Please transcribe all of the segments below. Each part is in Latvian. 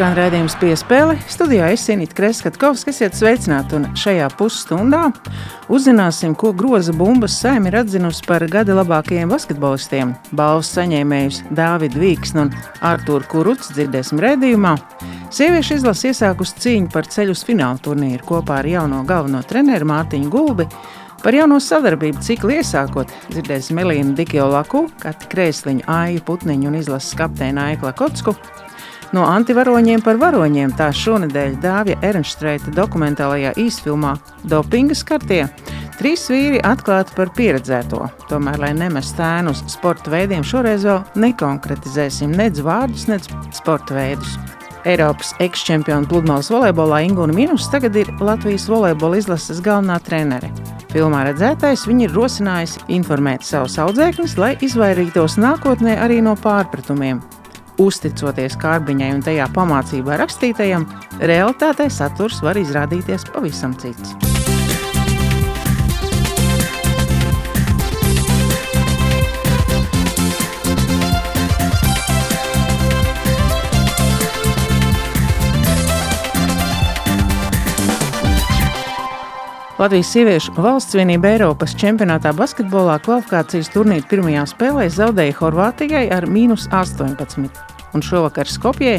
Skan redzējums piespēle. Studijā es Sinītu Kreskatkovs, kas iet sveicināt, un šajā pusstundā uzzināsim, ko groza bumbas saima ir atzinusi par gada labākajiem basketbolistiem. Balvas saņēmējus Dāvidu Vīksnu un Artūru Kurucu dzirdēsim redzījumā. Sieviešu izlase iesākusi cīņu par ceļu uz fināla turnīru kopā ar jauno galveno treneru Mārtiņu Gulbi. Par jauno sadarbību ciklu iesākot, dzirdēsim Elīnu Dikjolaku, Kati Krēsliņu, Aiju Putniņu un izlases kapteini Aikla Kotsku. No antivaroņiem par varoņiem tā šonadēļ Dāvija Ernstreita dokumentālajā īsfilmā Dopinga skartie. Trīs vīri atklāti par pieredzēto. Tomēr, lai nemestu ēnu uz sporta veidiem, šoreiz vēl nekonkretizēsim nec vārdus, nec sporta veidus. Eiropas ekšķempiona pludmales volejbolā Ingūna Minus tagad ir Latvijas volejbola izlases galvenā trenere. Filmā redzētais viņa ir rosinājusi informēt savus audzēkņus, lai izvairītos nākotnē arī no pārpratumiem. Uzticoties kārbiņai un tajā pamācībā rakstītajam, realitātē saturs var izrādīties pavisam cits. Latvijas sieviešu valsts vienība Eiropas čempionātā basketbolā kvalifikācijas turnīra pirmajā spēlē zaudēja Horvātijai ar mīnus 18. Un šovakar Skopjē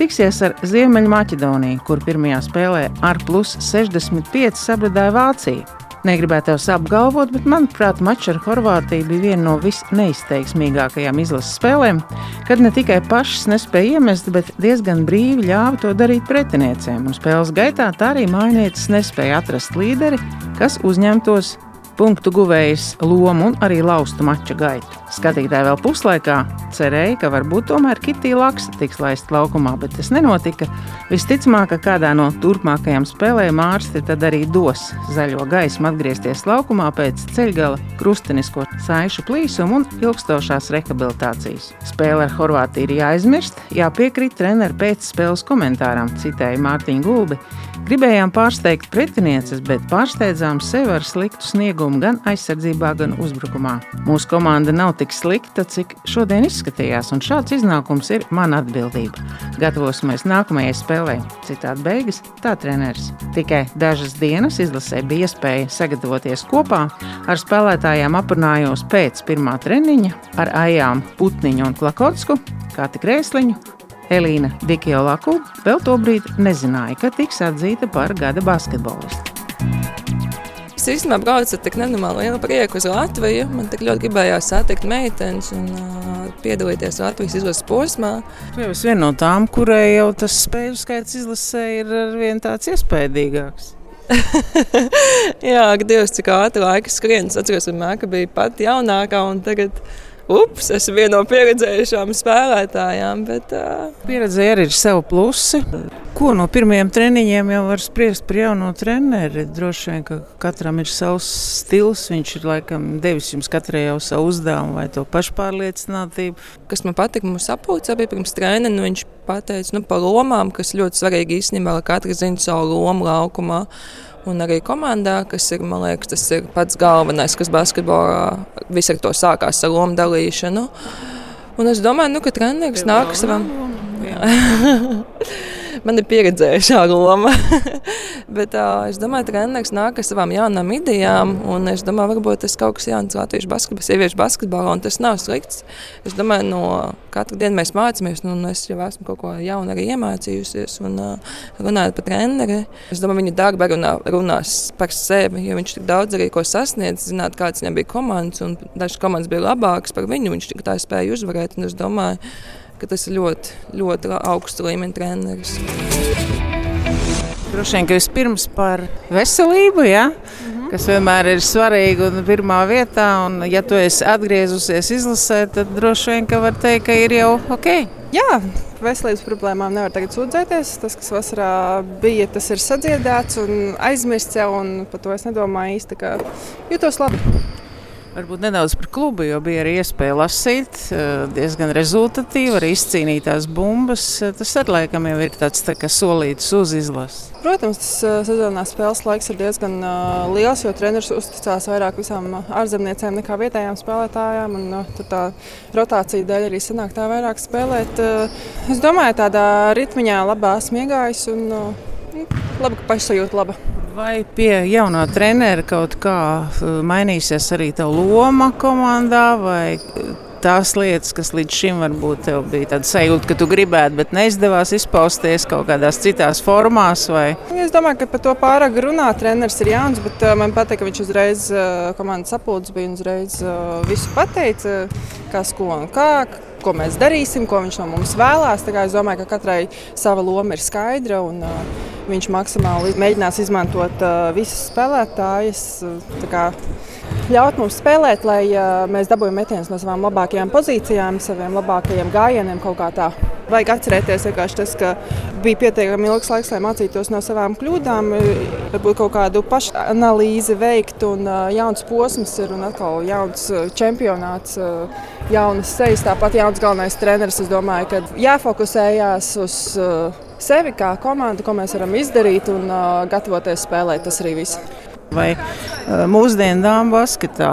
tiksies ar Ziemeļmaķedoniju, kur pirmajā spēlē ar plus 65 sabradāja Vācija. Negribētu tev apgalvot, bet manuprāt, mačs ar Horvātiju bija viena no visneizteiksmīgākajām izlases spēlēm, kad ne tikai pašas nespēja iemest, bet diezgan brīvi ļāva to darīt pretiniecēm. Un spēles gaitā tā arī mainietis nespēja atrast līderi, kas uzņemtos punktu guvējas lomu un arī laustu mača gaitu. Skatītāji vēl puslaikā cerēja, ka varbūt tomēr Kitija Laksa tiks laista laukumā, bet tas nenotika. Visticamāk, ka kādā no turpmākajām spēlēm ārsti tad arī dos zaļo gaismu atgriezties laukumā pēc ceļgala, krustenisko saišu plīsuma un ilgstošās rehabilitācijas. Spēle ar Horvātiju ir jāizmirst, jāpiekrīt treneru pēcspēles komentāram, citēja Mārtiņa Gulbi. Gribējām pārsteigt pretinieces, bet pārsteidzām sevi ar sliktu sniegumu gan aizsardzībā, gan uzbrukumā. Mūsu komanda nav tik slikta, cik šodien izskatījās, un šāds iznākums ir mana atbildība. Gatavosimies nākamajai spēlē, citādi beigas, tā treneris. Tikai dažas dienas izlasē bija iespēja sagatavoties kopā. Ar spēlētājiem aprunājos pēc pirmā treniņa ar Ajām Putniņu un Klakotsku, kā tik Rēsliņu Elīna Dikiolaku vēl tobrīd nezināja, ka tiks atzīta par gada basketbolistu. Es īstenībā braucu ar tik nenormālu lielu prieku uz Latviju. Man tik ļoti gribējās satikt meitenes un uh, piedalīties Latvijas izlases posmā. Jau esi viena no tām, kurai jau tas spēļu skaits izlasē ir arvien tāds iespaidīgāks. Jā, Dievs, cik ātri laika skrien. Es atceros, vienmēr, ka bija pat jaunākā un tagad ups, esmu viena no pieredzējušām spēlētājām. Bet, uh... Pieredze arī ir sev plusi. Ko no pirmajiem treniņiem jau var spriest par jauno treneri? Droši vien, ka katram ir savs stils. Viņš ir laikam devis jums katrai jau savu uzdevumu vai to pašpārliecinātību. Kas man patika, mums apūca bija pirms treniņa. Nu, viņš pateica nu, par lomām, kas ļoti svarīgi īstenībā, lai katrs zina savu lomu laukumā un arī komandā, kas ir, man liekas, tas ir pats galvenais, kas basketbolā visur to sākās ar lomu dalīšanu. Un es domāju, nu, ka treneris nāk savam. man ir pieredzējušā loma. Bet uh, es domāju, ka treneris nāk ar savām jaunām idejām. Es domāju, varbūt tas kaut kas jauns latviešu basketbolā, sieviešu basketbolā, un tas nav slikts. Es domāju, no katru dienu mēs mācāmies, un es jau esmu kaut ko jaunu arī iemācījusies. Un, uh, runājot par treneri, es domāju, viņa darba runā, runās par sevi, jo viņš tik daudz arī ko sasniedz, zināt, kāds viņam bija komandas, un dažas komandas bija labākas par viņu, viņš tā spēja uzvarēt. Es domāju, ka tas ir ļoti, ļoti augsts līmeņa treneris. Droši vien, ka vispirms par veselību, ja? mm -hmm. kas vienmēr ir svarīga un pirmā vietā. Un, ja tu esi atgriezusies izlasē, tad droši vien, ka var teikt, ka ir jau ok. Jā, veselības problēmām nevar tagad sūdzēties. Tas, kas vasarā bija, tas ir sadziedēts un aizmirsts jau. Un par to es nedomāju īsti, ka jūtos labi. Varbūt nedaudz par klubu, jo bija arī iespēja lasīt, eh, diezgan rezultatīvi, arī izcīnītās bumbas. Eh, tas arī laikam jau ir tāds tā solīts uz izlases. Protams, tas uh, sezonā spēles laiks ir diezgan uh, liels, jo treneris uzticās vairāk visām ārzemniecēm nekā vietējām spēlētājām. Un, uh, tā rotācija dēļ arī sanāk tā vairāk spēlēt. Es domāju, tādā ritmiņā labā smiegājas un uh, labi, ka pašsajūta laba. Vai pie jaunā trenera kaut kā uh, mainīsies arī tā loma komandā, vai tās lietas, kas līdz šim varbūt tev bija tāda sajūta, ka tu gribētu, bet neizdevās izpausties kaut kādās citās formās? Vai? Es domāju, ka par to pārāk runā. Treneris ir jauns, bet uh, man patīk, ka viņš uzreiz komandas sapulcē bija un uzreiz visu pateica, kas ko un kā ko mēs darīsim, ko viņš no mums vēlās. Es domāju, ka katrai sava loma ir skaidra. Un, uh, viņš maksimāli mēģinās izmantot uh, visas spēlētājas. Uh, ļaut mums spēlēt, lai mēs dabūjam metienus no savām labākajām pozīcijām, saviem labākajiem gājieniem kaut kā tā. Vajag atcerēties, tas, ka bija pietiekami ilgs laiks, lai mācītos no savām kļūdām, varbūt kaut kādu pašanalīzi veikt. Un, jauns posms ir un atkal jauns čempionāts, jaunas sejas, tāpat jauns galvenais treneris. Es domāju, ka jāfokusējās uz sevi kā komandu, ko mēs varam izdarīt un gatavoties spēlēt. Tas arī viss. Vai mūsdienu dāmas basketā,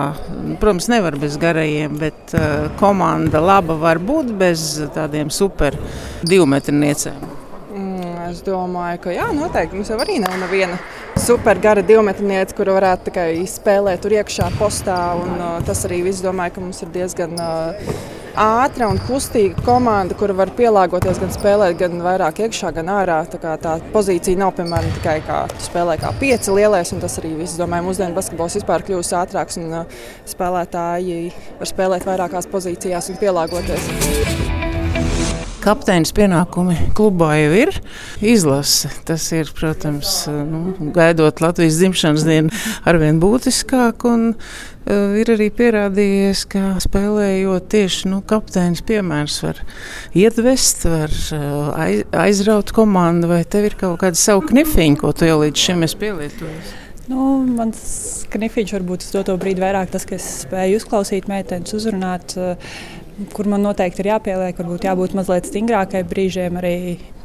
protams, nevar bez garajiem, bet komanda laba var būt bez tādiem super divmetrniecēm. Mm, es domāju, ka jā, noteikti mums jau arī nav neviena super gara divmetrniece, kuru varētu tikai spēlēt tur iekšā postā. Un, uh, tas arī viss domāju, ka mums ir diezgan. Uh, ātra un kustīga komanda, kura var pielāgoties gan spēlēt, gan vairāk iekšā, gan ārā. Tā, tā pozīcija nav piemēram tikai kā spēlē kā pieci lielais, un tas arī viss, domāju, mūsdienu basketbols vispār kļūst ātrāks un uh, spēlētāji var spēlēt vairākās pozīcijās un pielāgoties. Kapteinis pienākumi klubā jau ir izlase. Tas ir, protams, nu, gaidot Latvijas dzimšanas dienu, arvien būtiskāk. Un, uh, ir arī pierādījies, ka spēlējot tieši nu, kapteinis piemērs var iedvest, var uh, aiz, aizraut komandu, vai tev ir kaut kāda savu knifiņu, ko tu jau līdz šim esi pielietojis? Nu, mans knifiņš varbūt uz to brīdi vairāk tas, ka es spēju uzklausīt meitenes, uzrunāt. Uh, kur man noteikti ir jāpieliek, varbūt jābūt mazliet stingrākai brīžiem. Arī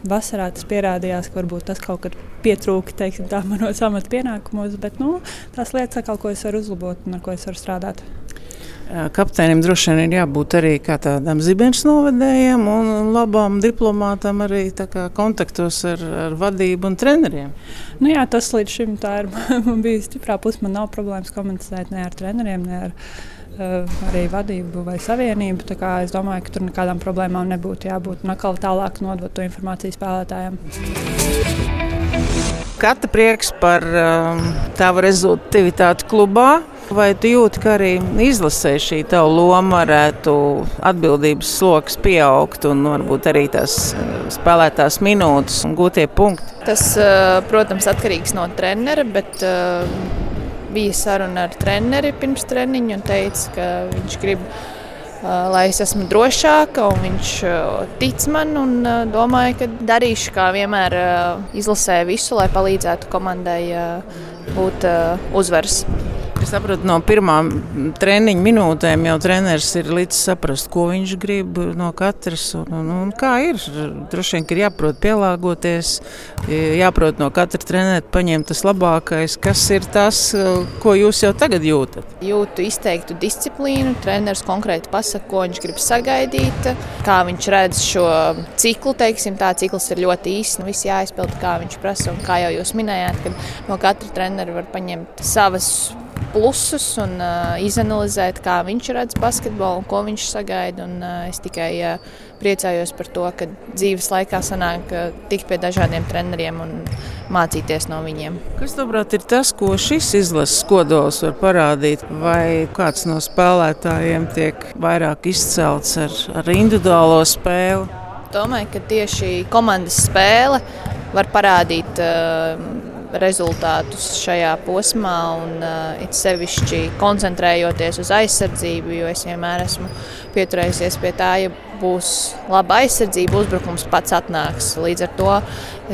vasarā tas pierādījās, ka varbūt tas kaut kad pietrūka teiksim, tā, manos amata pienākumos, bet nu, tās lietas, atkal, ko es varu uzlabot un ar ko es varu strādāt. Kapteinim droši vien ir jābūt arī tādam zibens novedējam un labam diplomātam arī kontaktos ar, ar vadību un treneriem. Nu jā, tas līdz šim ir man bijis stiprā puse. Man nav problēmas komunicēt ne ar treneriem, ne ar treneriem arī vadību vai savienību. Es domāju, ka tur nekādām problēmām nebūtu jābūt un atkal tālāk nodot to informāciju spēlētājiem. Katra prieks par um, tavu rezultātu klubā. Vai tu jūti, ka arī izlasē šī tava loma varētu atbildības sloks pieaugt un varbūt arī tās eh, spēlētās minūtes un gūtie punkti? Tas, eh, protams, atkarīgs no trenera, bet bija saruna ar treneri pirms treniņa un teica, ka viņš grib, lai es esmu drošāka, viņš tic man un domāju, ka darīšu kā vienmēr izlasē visu, lai palīdzētu komandai būt uzvaras. Es saprotu, no pirmām treniņa minūtēm jau treneris ir līdz saprast, ko viņš grib no katras. Un, un, un kā ir? Droši vien, ir jāprot pielāgoties, jāprot no katra trenera paņemt tas labākais. Kas ir tas, ko jūs jau tagad jūtat? Jūtu izteiktu disciplīnu. Treneris konkrēti pasaka, ko viņš grib sagaidīt, kā viņš redz šo ciklu. Teiksim, tā cikls ir ļoti īss, nu viss jāizpild, kā viņš prasa. Un kā jau jūs minējāt, no katra trenera var paņemt savas plusus un uh, izanalizēt, kā viņš redz basketbolu un ko viņš sagaida. Un, uh, es tikai uh, priecājos par to, ka dzīves laikā sanāk uh, tikt pie dažādiem treneriem un mācīties no viņiem. Kas, manuprāt, ir tas, ko šis izlases kodols var parādīt? Vai kāds no spēlētājiem tiek vairāk izcelts ar, ar individuālo spēli? Domāju, ka tieši komandas spēle var parādīt. Uh, rezultātus šajā posmā, un uh, it sevišķi koncentrējoties uz aizsardzību, jo es vienmēr esmu pieturējusies pie tā, ja būs laba aizsardzība, uzbrukums pats atnāks. Līdz ar to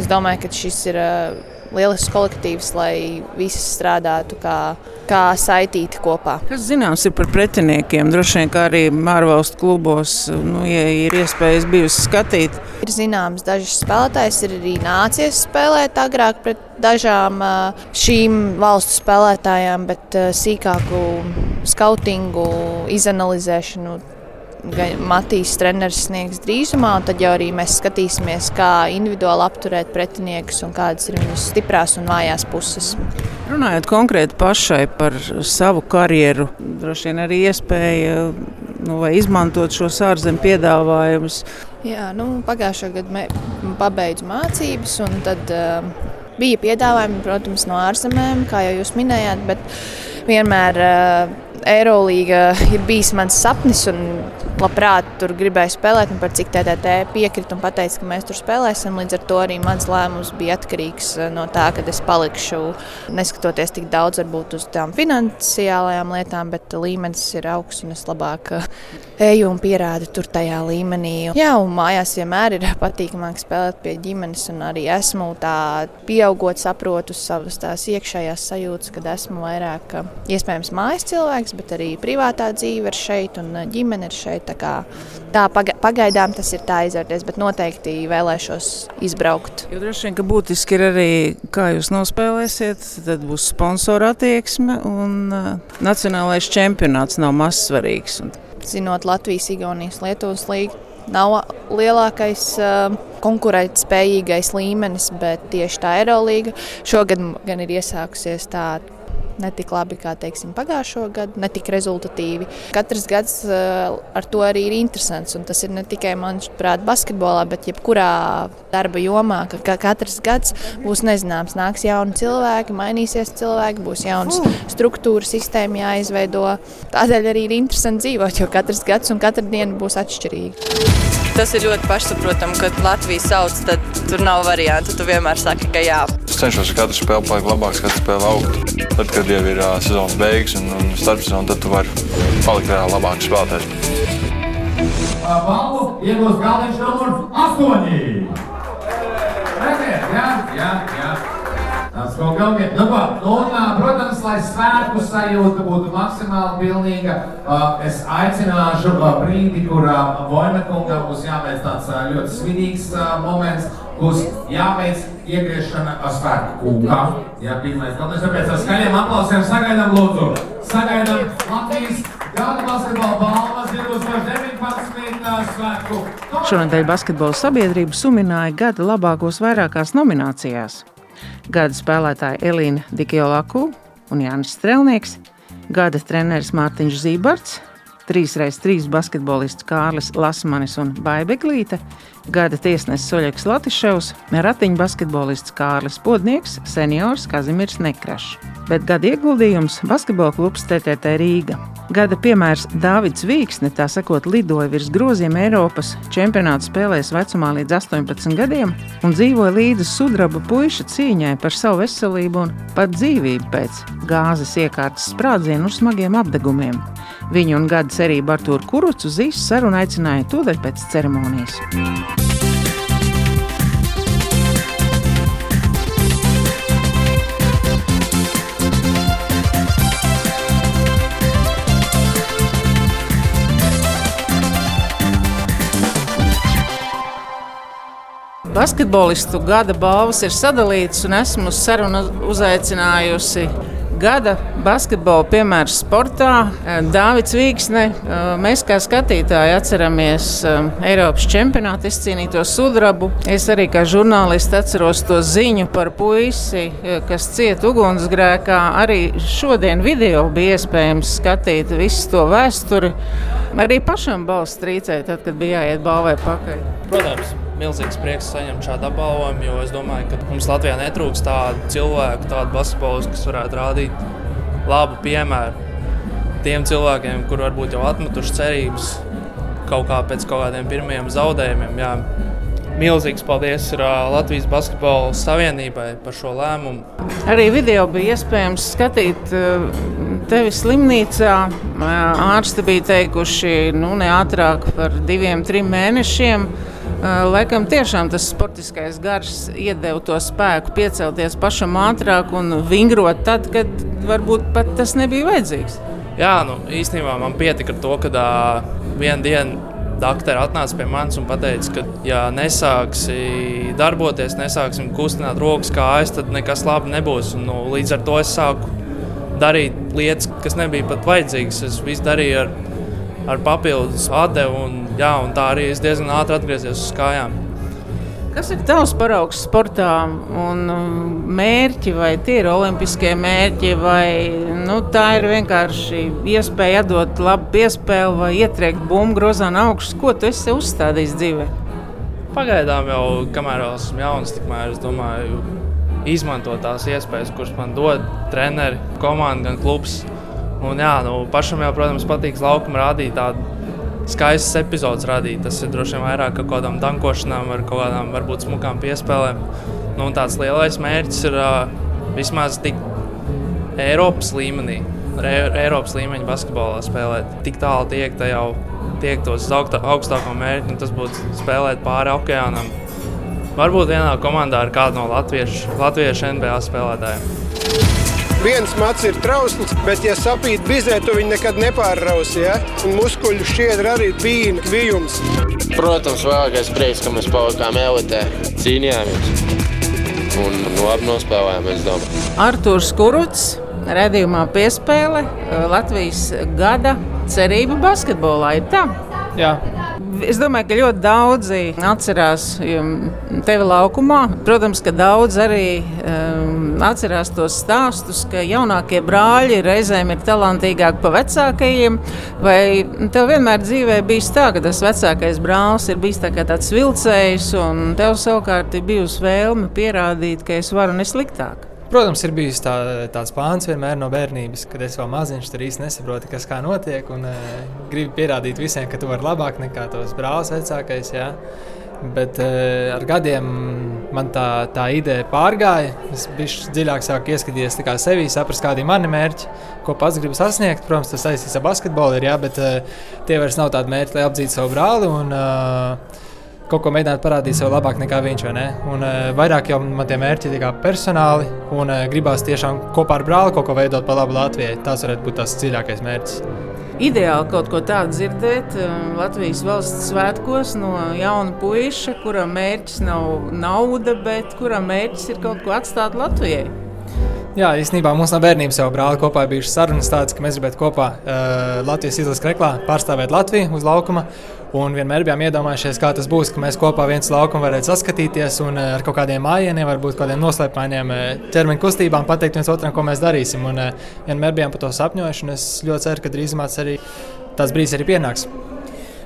es domāju, ka šis ir uh, lielisks kolektīvs, lai visi strādātu kā, kā saitīti kopā. Kas zināms ir par pretiniekiem? Droši vien kā arī ārvalstu klubos, nu, ja ir iespējas bijusi skatīt. Ir zināms, dažas spēlētājas ir arī nācies spēlēt agrāk pret dažām šīm valstu spēlētājām, bet sīkāku skautingu, izanalizēšanu Matīs treneris sniegs drīzumā, un tad jau arī mēs skatīsimies, kā individuāli apturēt pretiniekus un kādas ir viņu stiprās un vājās puses. Runājot konkrēti pašai par savu karjeru, droši vien arī iespēja nu, izmantot šos ārzemju piedāvājumus. Jā, nu, pagājušā gada pabeidzu mācības, un tad uh, bija piedāvājumi, protams, no ārzemēm, kā jau jūs minējāt, bet vienmēr uh, Eirolīga ir bijis mans sapnis, un labprāt tur gribēju spēlēt. Par cik TTT piekrita un teica, ka mēs tur spēlēsim. Līdz ar to arī mans lēmums bija atkarīgs eh, no tā, ka es palikšu, neskatoties tik daudz varbūt, uz tām finansiālajām lietām, bet līmenis ir augsts un es labāk eh, eju un pierādu tur tajā līmenī. Jā, un mājās vienmēr ir patīkamāk spēlēt pie ģimenes, un arī esmu tā pieaugot, saprotu savas tās iekšējās sajūtas, kad esmu vairāk eh, iespējams mājas cilvēks bet arī privātā dzīve ir šeit un ģimene ir šeit. Tā, kā, tā pagaidām tas ir tā izvērties, bet noteikti vēlēšos izbraukt. Jo droši vien, ka būtiski ir arī, kā jūs nospēlēsiet, tad būs sponsora attieksme un uh, nacionālais čempionāts nav mazsvarīgs. Zinot Latvijas, Igaunijas, Lietuvas līniju, nav lielākais uh, konkurētspējīgais līmenis, bet tieši tā Eirolandā šogad gan ir iesākusies tāda ne tik labi kā teiksim, pagājušo gadu, ne tik rezultatīvi. Katrs gads uh, ar to arī ir interesants. Tas ir ne tikai manuprāt, basketbolā, bet jebkurā darba jomā, ka, ka katrs gads būs nezināms. Nāks jauni cilvēki, mainīsies cilvēki, būs jaunas struktūra, sistēma jāizveido. Tādēļ arī ir interesanti dzīvot, jo katrs gads un katra diena būs atšķirīga. Tas ir ļoti pašsaprotami, kad Latvija sauc, tad tur nav variantu. Tu vienmēr saki, ka jā. Es cenšos katru spēli palikt labāks, katru spēli augt. Tad, kad jau ir uh, sezonas beigas un, un starpsezona, tad tu vari palikt vēl labāks spēlētājs. Balvu iegūst galvenais numurs 8. Redziet, jā, jā, jā. Ir. Nu, ko, un, protams, lai svētku sajūta būtu maksimāli pilnīga, es aicināšu brīdi, kur Vojnakungam būs jāveic tāds ļoti svinīgs moments, būs jāveic iegriešana svētku kūkā. Jā, pirmais. Tāpēc tāpēc ar skaļiem aplausiem sagaidām lūdzu. Sagaidām Latvijas gada basketbola balvas 2019 svētku. Šonadēļ basketbola sabiedrība sumināja gada labākos vairākās nominācijās gada spēlētāji Elīna Digiolaku un Jānis Strelnieks, gada treneris Mārtiņš Zībarts, 3x3 basketbolists Kārlis Lasmanis un Baibeglīte, gada tiesnesis Oļegs Latiševs, ratiņu basketbolists Kārlis Podnieks, seniors Kazimirs Nekrašs. Bet gada ieguldījums - basketbola klubs TTT Rīga. Gada piemērs Dāvids Vīksne, tā sakot, lidoja virs groziem Eiropas čempionāta spēlēs vecumā līdz 18 gadiem un dzīvoja līdzi sudraba puiša cīņai par savu veselību un pat dzīvību pēc gāzes iekārtas sprādzienu uz smagiem apdegumiem. Viņu un gada cerību Artūru Kurucu uz īsu sarunu aicināja tūdaļ pēc ceremonijas. Basketbolistu gada balvas ir sadalītas, un esmu uz sarunu uzaicinājusi gada basketbola piemērs sportā. Dāvids Vīksne, mēs kā skatītāji atceramies Eiropas čempionāta izcīnīto sudrabu. Es arī kā žurnālists atceros to ziņu par puisi, kas cieta ugunsgrēkā. Arī šodien video bija iespējams skatīt visu to vēsturi. Arī pašam balss trīcēja, tad, kad bija jāiet balvai pakaļ. Protams milzīgs prieks saņemt šādu apbalvojumu, jo es domāju, ka mums Latvijā netrūkst tādu cilvēku, tādu basketbolistu, kas varētu rādīt labu piemēru tiem cilvēkiem, kur varbūt jau atmetuši cerības kaut kā pēc kaut kādiem pirmajiem zaudējumiem. Jā. Milzīgs paldies Latvijas Basketbola Savienībai par šo lēmumu. Arī video bija iespējams skatīt tevi slimnīcā. Ārsti bija teikuši, nu, ne ātrāk par diviem, trim mēnešiem. Laikam tiešām tas sportiskais gars iedeva to spēku piecelties pašam ātrāk un vingrot tad, kad varbūt pat tas nebija vajadzīgs. Jā, nu, īstenībā man pietika ar to, ka uh, vienā dienā Doktori atnāca pie manis un teica, ka, ja nesāksi darboties, nesāksim kustināt rokas kājas, tad nekas labi nebūs. Un, nu, līdz ar to es sāku darīt lietas, kas nebija pat vajadzīgas. Es visu darīju ar, ar papildus atdevu, un, jā, un tā arī es diezgan ātri atgriezies uz kājām. Kas ir tavs paraugs sportā un um, mērķi, vai tie ir olimpiskie mērķi, vai nu, tā ir vienkārši iespēja dot labu piespēli vai ietriekt bumbu grozā augšas? Ko tu esi uzstādījis dzīvē? Pagaidām jau, kamēr esmu jauns, tikmēr es domāju, izmantot tās iespējas, kuras man dod treneri, komanda, gan klubs. Un, jā, nu, pašam jau, protams, patīk laukuma rādīt tādu skaistas epizodes radīt. Tas ir droši vien vairāk kaut kādām dankošanām, ar kaut kādām varbūt smukām piespēlēm. Nu, tāds lielais mērķis ir uh, vismaz tik Eiropas līmenī, re, Eiropas līmeņa basketbolā spēlēt. Tik tālu tiek jau tiek tos augstāko mērķi, un tas būtu spēlēt pāri okeānam. Varbūt vienā komandā ar kādu no latviešu, latviešu NBA spēlētājiem viens mats ir trausls, bet, ja sapīt bizē, tu viņu nekad nepārrausi. Ja? Un muskuļu šķiedra arī bija kvijums. Protams, vēlākais prieks, ka mēs palikām elitē, cīnījāmies un labi nospēlējām, es domāju. Artūrs Kuruts, redzījumā piespēle Latvijas gada cerība basketbolā ir tā. Jā, Es domāju, ka ļoti daudzi atcerās tevi laukumā. Protams, ka daudz arī um, atcerās tos stāstus, ka jaunākie brāļi reizēm ir talantīgāki par vecākajiem. Vai tev vienmēr dzīvē bijis tā, ka tas vecākais brālis ir bijis tā tāds vilcējs, un tev savukārt ir bijusi vēlme pierādīt, ka es varu nesliktāk? Protams, ir bijis tā, tāds plāns vienmēr no bērnības, kad es vēl maziņš tur īsti nesaprotu, kas kā notiek. Un uh, gribu pierādīt visiem, ka tu vari labāk nekā tos brālis vecākais. Jā. Bet uh, ar gadiem man tā, tā ideja pārgāja. Es biju dziļāk sāku ieskatīties sevi, saprast, kādi ir mani mērķi, ko pats gribu sasniegt. Protams, tas saistīts ar basketbolu, ir, jā, bet uh, tie vairs nav tādi mērķi, lai apdzītu savu brāli. Un, uh, kaut ko mēģināt parādīt sev labāk nekā viņš. Un, uh, vairāk jau man tie mērķi ir personāli, un uh, gribās tiešām kopā ar brāli kaut ko veidot par labu Latvijai. Tas varētu būt tas dziļākais mērķis. Ideāli kaut ko tādu dzirdēt uh, Latvijas valsts svētkos no jauna puika, kuram mērķis nav nauda, bet kuram mērķis ir kaut ko atstāt Latvijai. Jā, īstenībā mums no bērnības jau brāli kopā bijušas sarunas tādas, ka mēs gribētu kopā uh, Latvijas izlases kreklā pārstāvēt Latviju uz laukuma. Un vienmēr bijām iedomājušies, kā tas būs, ka mēs kopā viens laukums varētu saskatīties un ar kaut kādiem mājieniem, varbūt kādiem noslēpainiem ķermeņa kustībām pateikt viens otram, ko mēs darīsim. Un vienmēr bijām par to sapņojuši, un es ļoti ceru, ka drīzumā tas arī tas brīdis arī pienāks.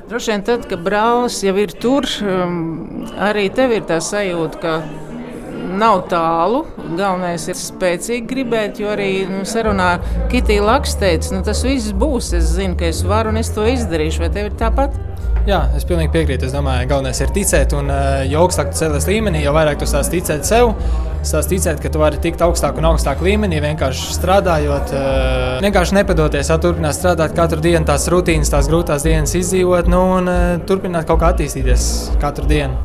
Droši vien tad, kad brālis jau ir tur, um, arī tev ir tā sajūta, ka nav tālu. Galvenais ir spēcīgi gribēt, jo arī nu, sarunā Kitija Lakste teica, nu, tas viss būs. Es zinu, ka es varu un es to izdarīšu. Vai tev ir tāpat? Jā, es pilnīgi piekrītu. Es domāju, ka galvenais ir ticēt, un uh, jo augstāk tu celies līmenī, jo vairāk tu sāc ticēt sev. Sāc ticēt, ka tu vari tikt augstāk un augstāk līmenī, vienkārši strādājot, uh, vienkārši nepadoties, ja turpināt strādāt katru dienu, tās rutīnas, tās grūtās dienas izdzīvot, nu, un uh, turpināt kaut kā attīstīties katru dienu.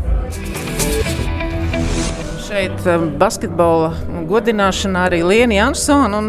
Šeit basketbola godināšanā arī Lienija Ansona.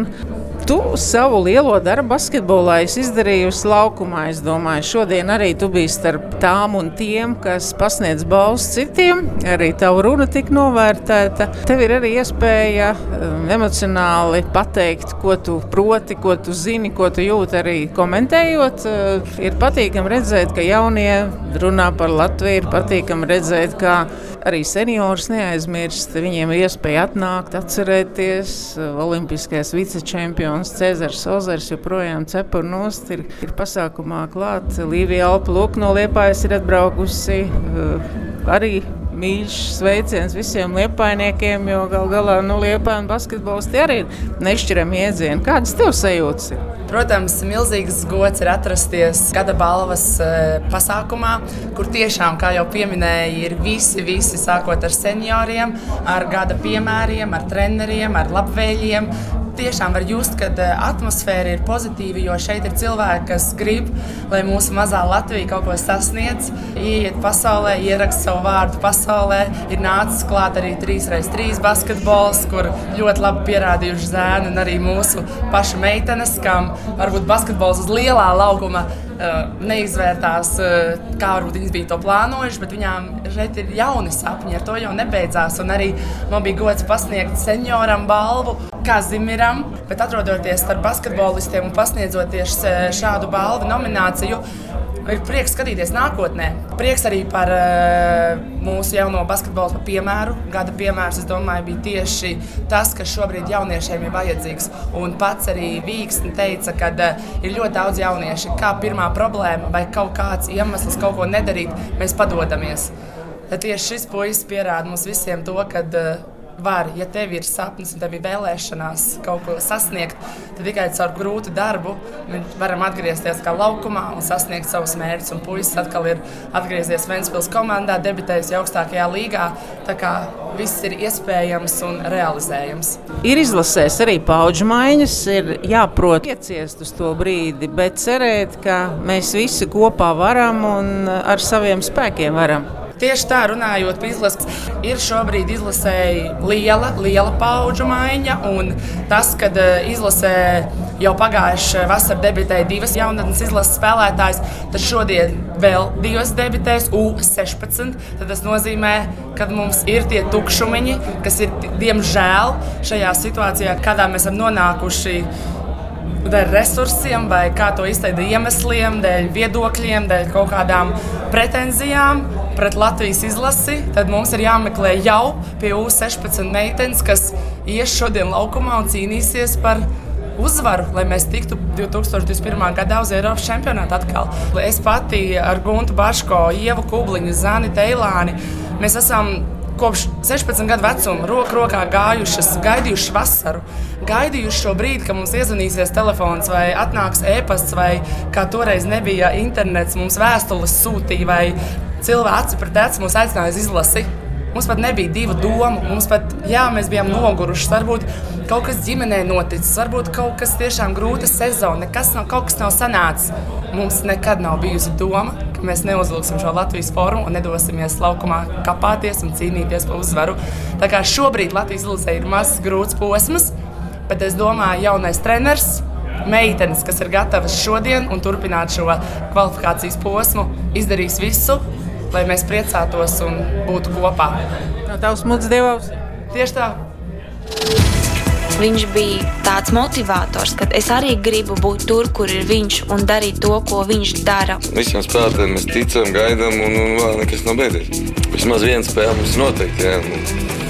Tu savu lielo darbu basketbolā esi izdarījusi laukumā. Es domāju, šodien arī tu biji starp tām un tiem, kas pasniedz balvas citiem. Arī tava runa tika novērtēta. Tev ir arī iespēja um, emocionāli pateikt, ko tu proti, ko tu zini, ko tu jūti arī komentējot. Uh, ir patīkami redzēt, ka jaunie runā par Latviju, ir patīkami redzēt, ka arī seniorus neaizmirst. Viņiem ir iespēja atnākt, atcerēties. Olimpiskais vicečempions Cēzars Ozers joprojām cepur nost ir, ir pasākumā klāt. Līvija Alpa Lūk no Liepājas ir atbraukusi. Uh, arī mīļš sveiciens visiem liepainiekiem, jo gal galā nu, liepaiņu basketbols tie arī ir nešķirami iedzieni. Kādas tev sajūtas ir? Protams, milzīgs gods ir atrasties gada balvas e, pasākumā, kur tiešām, kā jau pieminēja, ir visi, visi sākot ar senioriem, ar gada piemēriem, ar treneriem, ar labvēlīgiem tiešām var just, ka atmosfēra ir pozitīva, jo šeit ir cilvēki, kas grib, lai mūsu mazā Latvija kaut ko sasniedz, ieiet pasaulē, ieraksta savu vārdu pasaulē. Ir nācis klāt arī 3x3 basketbols, kur ļoti labi pierādījuši zēni un arī mūsu pašu meitenes, kam varbūt basketbols uz lielā laukuma neizvērtās, kā varbūt viņas bija to plānojušas, bet viņām šeit ir jauni sapņi, ar to jau nebeidzās. Un arī man bija gods pasniegt senioram balvu, kā Zimiram, bet atrodoties starp basketbolistiem un pasniedzot tieši šādu balvu nomināciju ir prieks skatīties nākotnē. Prieks arī par uh, mūsu jauno basketbolu piemēru. Gada piemērs, es domāju, bija tieši tas, kas šobrīd jauniešiem ir vajadzīgs. Un pats arī Vīksni teica, ka uh, ir ļoti daudz jauniešu. Kā pirmā problēma vai kaut kāds iemesls kaut ko nedarīt, mēs padodamies. Tad tieši šis puisis pierāda mums visiem to, ka uh, var, ja tev ir sapnis un tev ir vēlēšanās kaut ko sasniegt, tad tikai caur grūtu darbu varam atgriezties kā laukumā un sasniegt savus mērķus. Un puisis atkal ir atgriezies Ventspils komandā, debitējis augstākajā līgā. Tā kā viss ir iespējams un realizējams. Ir izlasēs arī paudžu maiņas, ir jāprot ieciest uz to brīdi, bet cerēt, ka mēs visi kopā varam un ar saviem spēkiem varam. Tieši tā, runājot par izlases, ir šobrīd izlasēji liela, liela paudžu maiņa. Tas, kad eh, izlasē jau pagājušā vasarā debitēja divas jaunatnes izlases spēlētājas, tad šodien vēl divas debitēs U16. Tas nozīmē, ka mums ir tie tukšumiņi, kas ir diemžēl šajā situācijā, kādā mēs esam nonākuši dēļ resursiem, vai kā to izteikt, iemesliem, dēļ viedokļiem, dēļ kaut kādām pretenzijām pret Latvijas izlasi, tad mums ir jāmeklē jau pie U16 meitenes, kas ies šodien laukumā un cīnīsies par uzvaru, lai mēs tiktu 2021. gadā uz Eiropas čempionātu atkal. Es pati ar Guntu Baško, Ievu Kubliņu, Zani Teilāni, mēs esam kopš 16 gadu vecuma roku rokā gājušas, gaidījušas vasaru, gaidījušas šo brīdi, kad mums iezvanīsies telefons vai atnāks e-pasts, vai kā toreiz nebija internets, mums vēstules sūtīja vai cilvēki aci pret aci mūs aicināja uz izlasi. Mums pat nebija divu domu. Mums pat, jā, mēs bijām noguruši. Varbūt kaut kas ģimenē noticis, varbūt kaut kas tiešām grūta sezona, nekas nav, kaut kas nav sanācis. Mums nekad nav bijusi doma, ka mēs neuzvilksim šo Latvijas formu un nedosimies laukumā kapāties un cīnīties par uzvaru. Tā kā šobrīd Latvijas izlasē ir mazs grūts posms, bet es domāju, jaunais treneris meitenes, kas ir gatavas šodien un turpināt šo kvalifikācijas posmu, izdarīs visu, lai mēs priecātos un būtu kopā. No tavs mūks dievs? Tieši tā. Viņš bija tāds motivators, ka es arī gribu būt tur, kur ir viņš un darīt to, ko viņš dara. Visiem spēlētājiem mēs ticam, gaidām, un, un vēl nekas nav beidzies. Vismaz viena spēle mums noteikti. Jā.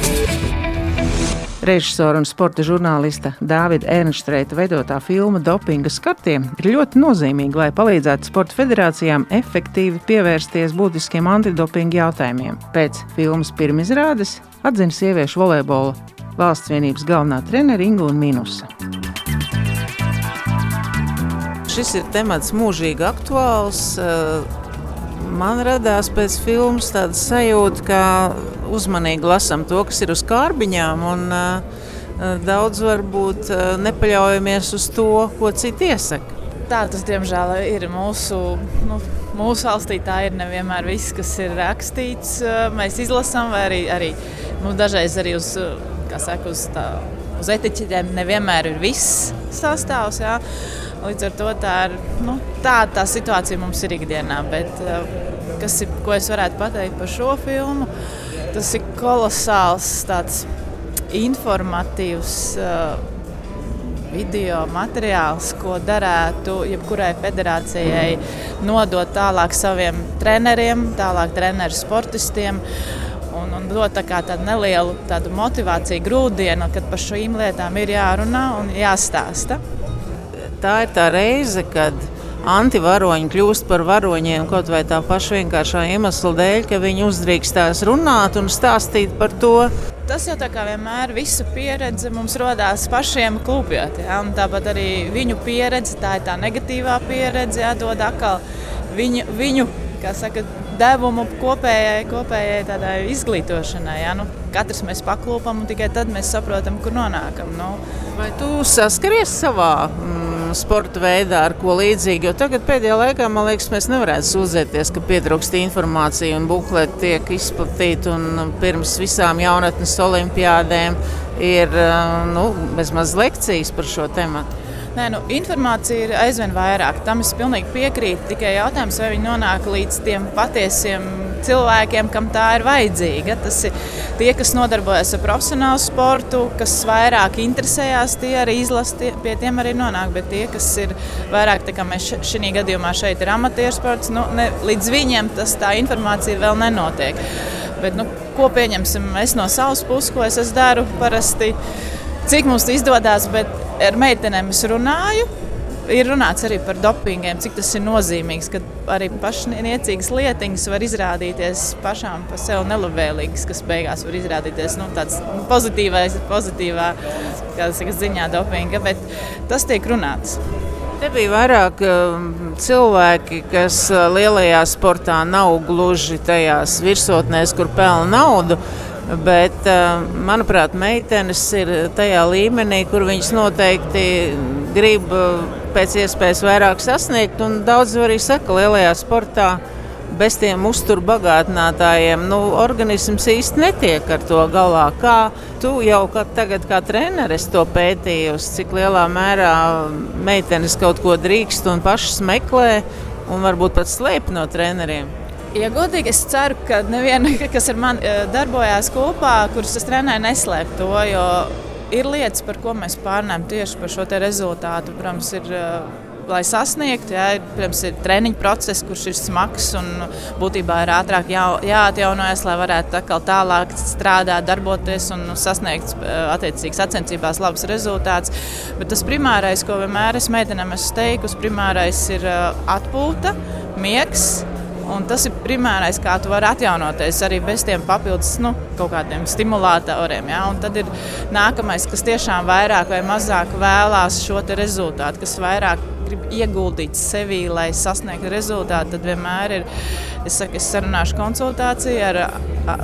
Režisora un sporta žurnālista Dāvida Ernstreita veidotā filma Dopinga skartiem ir ļoti nozīmīga, lai palīdzētu sporta federācijām efektīvi pievērsties būtiskiem antidopinga jautājumiem. Pēc filmas pirmizrādes atzina sieviešu volejbola valsts vienības galvenā trenere Ingūna Minusa. Šis ir temats mūžīgi aktuāls. Man radās pēc filmas tāda sajūta, ka uzmanīgi lasām to, kas ir uz kārbiņām. Un, uh, daudz varbūt nepaļaujamies uz to, ko citi iesaka. Tā tas, diemžēl, ir mūsu, nu, mūsu valstī. Tā ir nevienmēr viss, kas ir rakstīts. Mēs izlasām, vai arī, arī nu, dažreiz arī uz, saka, uz, tā, uz etiķetēm nevienmēr ir viss sastāvs. Jā. Līdz ar to tā ir nu, tā, tā situācija mums ir ikdienā. Bet, kas ir, ko es varētu pateikt par šo filmu? Tas ir kolosāls, tāds informatīvs uh, video materiāls, ko darētu jebkurai federācijai nodot tālāk saviem treneriem, tālāk treneru sportistiem. Un, un dot tā tādu nelielu tādu motivāciju, grūdienu, kad par šīm lietām ir jārunā un jāstāsta. Tā ir tā reize, kad antivaroņi kļūst par varoņiem kaut vai tā paša vienkāršā iemesla dēļ, ka viņi uzdrīkstās runāt un stāstīt par to. Tas jau tā kā vienmēr visu pieredze mums rodās pašiem klubjot. Ja? Tāpat arī viņu pieredze, tā ir tā negatīvā pieredze, jādod atkal viņu, viņu saka, devumu kopējai, kopējai tādai izglītošanai. Ja? Nu, katrs mēs paklūpam un tikai tad mēs saprotam, kur nonākam. Nu. Vai tu saskaries savā mm, sporta veidā ar ko līdzīgu? Jo tagad pēdējā laikā man liekas, mēs nevarētu sūdzēties, ka pietrūkst informācija un bukleti tiek izplatīti un pirms visām jaunatnes olimpiādēm ir nu, bezmaz lekcijas par šo tematu. Nē, nu, informācija ir aizvien vairāk. Tam es pilnīgi piekrītu. Tikai jautājums, vai viņi nonāk līdz tiem patiesiem cilvēkiem, kam tā ir vajadzīga. Tas ir tie, kas nodarbojas ar profesionālu sportu, kas vairāk interesējās, tie arī izlasa, pie tiem arī nonāk. Bet tie, kas ir vairāk, tā kā mēs šī gadījumā šeit ir amatieru sports, nu, ne, līdz viņiem tas tā informācija vēl nenotiek. Bet, nu, ko pieņemsim? Es no savas puses, ko es, es daru parasti, cik mums izdodas, bet ar meitenēm es runāju. Ir runāts arī par dopingiem, cik tas ir nozīmīgs, ka arī pašniecīgas lietiņas var izrādīties pašām par sevi nelabvēlīgas, kas beigās var izrādīties nu, tāds pozitīvais, pozitīvā saka, ziņā dopinga, bet tas tiek runāts. Te bija vairāk um, cilvēki, kas uh, lielajā sportā nav gluži tajās virsotnēs, kur pelna naudu. Bet, uh, manuprāt, meitenes ir tajā līmenī, kur viņas noteikti grib uh, pēc iespējas vairāk sasniegt. Daudz arī saka, lielajā sportā bez tiem uzturbagātinātājiem nu, organisms īsti netiek ar to galā. Kā tu jau kā tagad, kā treneris, to pētījusi, cik lielā mērā meitenes kaut ko drīkst un pašas meklē un varbūt pat slēp no treneriem. Ja godīgi, es ceru, ka neviena, kas ar mani eh, darbojās kopā, kuras es trenēju, neslēp to. Jo ir lietas, par ko mēs pārnēm tieši par šo rezultātu. Protams, ir, eh, lai sasniegtu, jā, ir, protams, ir treniņu process, kurš ir smags un būtībā ir ātrāk jā, jāatjaunojas, lai varētu tālāk strādāt, darboties un sasniegt eh, attiecīgas sacensībās labus rezultātus. Bet tas primārais, ko vienmēr es meitenēm esmu teikusi, primārais ir atpūta, miegs Un tas ir primārais, kā tu vari atjaunoties arī bez tiem papildus nu, kaut kādiem stimulatoriem. Ja? Un tad ir nākamais, kas tiešām vairāk vai mazāk vēlās šo rezultātu, kas vairāk grib ieguldīt sevī, lai sasniegtu rezultātu. Tad vienmēr ir, es, saku, es sarunāšu konsultāciju ar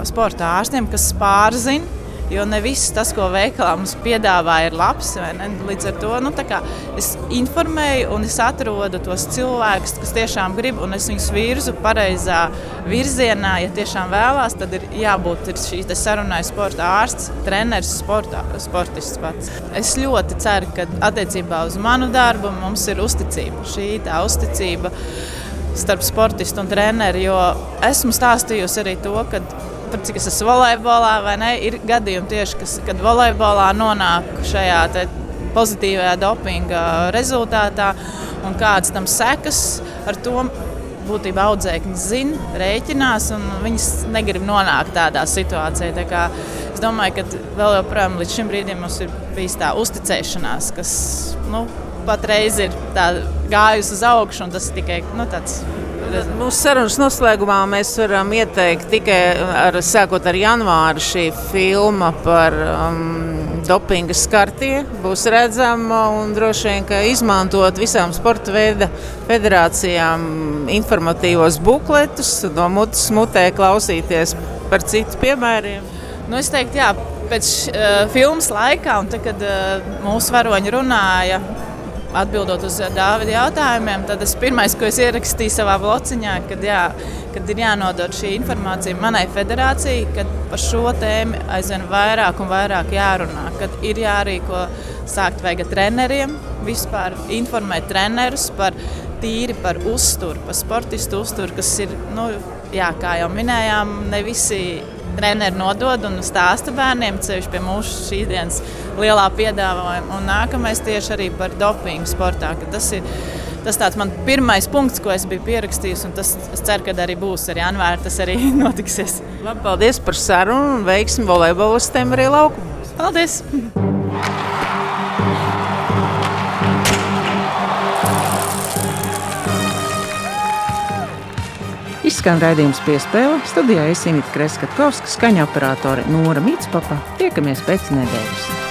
sporta ārstiem, kas pārzina Jo ne viss tas, ko veikalā mums piedāvā, ir labs. Līdz ar to nu, es informēju un es atrodu tos cilvēkus, kas tiešām grib, un es viņus virzu pareizā virzienā. Ja tiešām vēlās, tad ir jābūt ir šī sarunai sporta ārsts, treneris, sportā, sportists pats. Es ļoti ceru, ka attiecībā uz manu darbu mums ir uzticība. Šī tā uzticība starp sportistu un treneri, jo esmu stāstījusi arī to, ka pat cik es esmu volejbolā, vai ne, ir gadījumi tieši, kas, kad volejbolā nonāk šajā pozitīvajā dopinga rezultātā un kādas tam sekas ar to. Būtībā audzēkņi zina, rēķinās, un viņas negrib nonākt tādā situācijā. Tā kā, es domāju, ka vēl joprojām līdz šim brīdim mums ir bijis tā uzticēšanās, kas nu, patreiz ir gājusi uz augšu, un tas ir tikai nu, tāds Mūsu sarunas noslēgumā mēs varam ieteikt tikai ar, sākot ar janvāru šī filma par um, dopinga skartie būs redzama un droši vien, ka izmantot visām sporta veida federācijām informatīvos bukletus, no mutes mutē klausīties par citu piemēriem. Nu, es teiktu, jā, pēc uh, filmas laikā, un tad, kad uh, mūsu varoņi runāja atbildot uz Dāvida jautājumiem, tad tas pirmais, ko es ierakstīju savā blociņā, kad, jā, kad ir jānodod šī informācija manai federācijai, kad par šo tēmu aizvien vairāk un vairāk jārunā, kad ir jārīko sākt vajag treneriem, vispār informēt trenerus par tīri par uzturu, par sportistu uzturu, kas ir, nu, jā, kā jau minējām, ne visi treneri nodod un stāsta bērniem, ceļš pie mūsu šīs dienas lielā piedāvājuma. Un nākamais tieši arī par dopingu sportā. Tas ir tas tāds man pirmais punkts, ko es biju pierakstījis, un tas, es ceru, ka arī būs ar janvāru, tas arī notiksies. Labi, paldies par sarunu un veiksmi volejbolistiem arī laukumā. Paldies! Izskan raidījums piespēle. Studijā Esinīta Kreskavska, skaņa operātore Nora Mitspapa. Tiekamies pēc nedēļas.